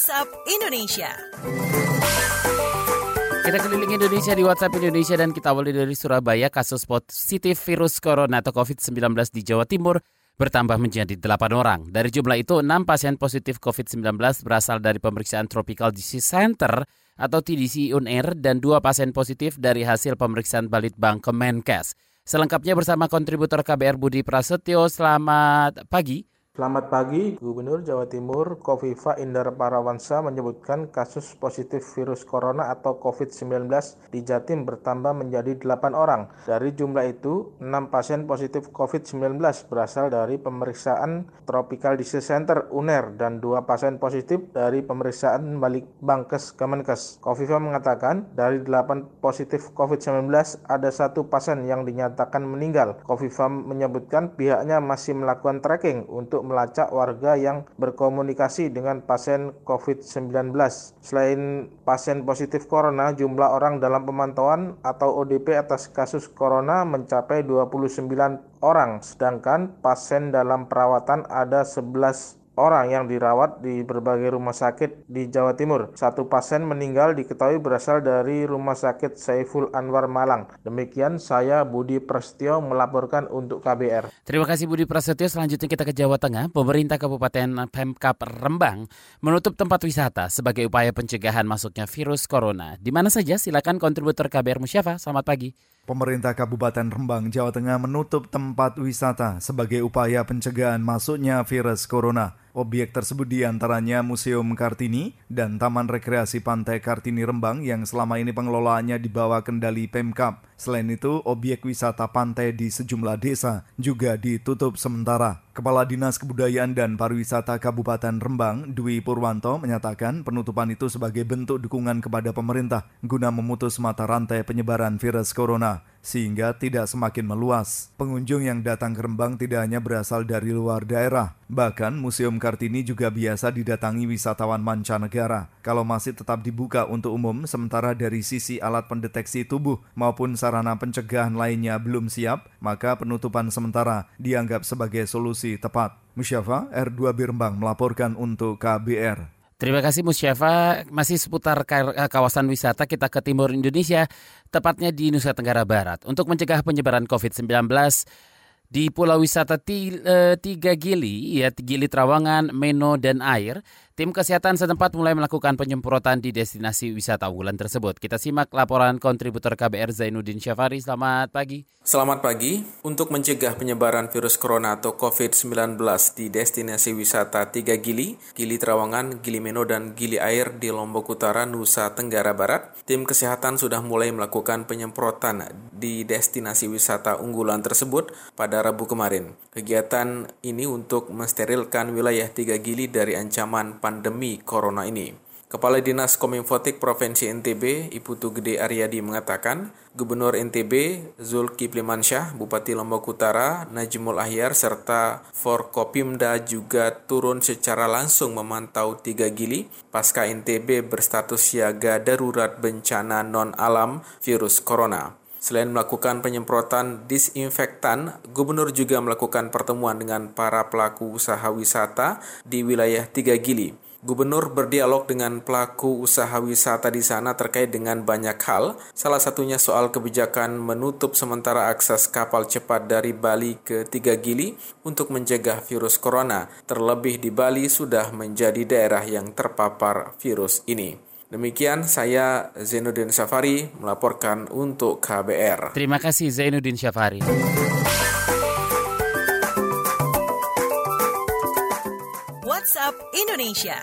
WhatsApp Indonesia. Kita keliling Indonesia di WhatsApp Indonesia dan kita awali dari Surabaya. Kasus positif virus corona atau COVID-19 di Jawa Timur bertambah menjadi 8 orang. Dari jumlah itu, 6 pasien positif COVID-19 berasal dari pemeriksaan Tropical Disease Center atau TDC UNAIR dan dua pasien positif dari hasil pemeriksaan Balitbang Kemenkes. Selengkapnya bersama kontributor KBR Budi Prasetyo. Selamat pagi. Selamat pagi, Gubernur Jawa Timur Kofifa Indar Parawansa menyebutkan kasus positif virus corona atau COVID-19 di Jatim bertambah menjadi 8 orang. Dari jumlah itu, 6 pasien positif COVID-19 berasal dari pemeriksaan Tropical Disease Center UNER dan 2 pasien positif dari pemeriksaan balik Bangkes Kemenkes. Kofifa mengatakan dari 8 positif COVID-19 ada satu pasien yang dinyatakan meninggal. Kofifa menyebutkan pihaknya masih melakukan tracking untuk untuk melacak warga yang berkomunikasi dengan pasien COVID-19. Selain pasien positif corona, jumlah orang dalam pemantauan atau ODP atas kasus corona mencapai 29 orang, sedangkan pasien dalam perawatan ada 11 orang yang dirawat di berbagai rumah sakit di Jawa Timur. Satu pasien meninggal diketahui berasal dari Rumah Sakit Saiful Anwar Malang. Demikian saya Budi Prasetyo melaporkan untuk KBR. Terima kasih Budi Prasetyo. Selanjutnya kita ke Jawa Tengah. Pemerintah Kabupaten Pemkap Rembang menutup tempat wisata sebagai upaya pencegahan masuknya virus corona. Di mana saja silakan kontributor KBR Musyafa. Selamat pagi. Pemerintah Kabupaten Rembang, Jawa Tengah menutup tempat wisata sebagai upaya pencegahan masuknya virus corona. Objek tersebut di antaranya Museum Kartini dan Taman Rekreasi Pantai Kartini Rembang yang selama ini pengelolaannya di bawah kendali Pemkap. Selain itu, objek wisata pantai di sejumlah desa juga ditutup sementara. Kepala Dinas Kebudayaan dan Pariwisata Kabupaten Rembang, Dwi Purwanto, menyatakan penutupan itu sebagai bentuk dukungan kepada pemerintah guna memutus mata rantai penyebaran virus corona sehingga tidak semakin meluas. Pengunjung yang datang ke Rembang tidak hanya berasal dari luar daerah, bahkan Museum Kartini juga biasa didatangi wisatawan mancanegara. Kalau masih tetap dibuka untuk umum, sementara dari sisi alat pendeteksi tubuh maupun sarana pencegahan lainnya belum siap, maka penutupan sementara dianggap sebagai solusi tepat. Musyafa R2 Birembang melaporkan untuk KBR. Terima kasih Musyafa. Masih seputar eh, kawasan wisata kita ke timur Indonesia, tepatnya di Nusa Tenggara Barat. Untuk mencegah penyebaran COVID-19, di Pulau Wisata eh, Tiga Gili, ya Gili Trawangan, Meno, dan Air, tim kesehatan setempat mulai melakukan penyemprotan di destinasi wisata unggulan tersebut. Kita simak laporan kontributor KBR Zainuddin Syafari. Selamat pagi. Selamat pagi. Untuk mencegah penyebaran virus corona atau COVID-19 di destinasi wisata Tiga Gili, Gili Trawangan, Gili Meno, dan Gili Air di Lombok Utara, Nusa Tenggara Barat, tim kesehatan sudah mulai melakukan penyemprotan di destinasi wisata unggulan tersebut pada Rabu kemarin. Kegiatan ini untuk mensterilkan wilayah Tiga Gili dari ancaman pandemi corona ini. Kepala Dinas Kominfotik Provinsi NTB, Ibu Tugede Aryadi mengatakan, Gubernur NTB Zulkifli Mansyah, Bupati Lombok Utara, Najmul Ahyar, serta Forkopimda juga turun secara langsung memantau tiga gili pasca NTB berstatus siaga darurat bencana non-alam virus corona. Selain melakukan penyemprotan disinfektan, gubernur juga melakukan pertemuan dengan para pelaku usaha wisata di wilayah Tiga Gili. Gubernur berdialog dengan pelaku usaha wisata di sana terkait dengan banyak hal, salah satunya soal kebijakan menutup sementara akses kapal cepat dari Bali ke Tiga Gili untuk mencegah virus corona, terlebih di Bali sudah menjadi daerah yang terpapar virus ini. Demikian saya Zainuddin Syafari melaporkan untuk KBR. Terima kasih Zainuddin Syafari. WhatsApp Indonesia.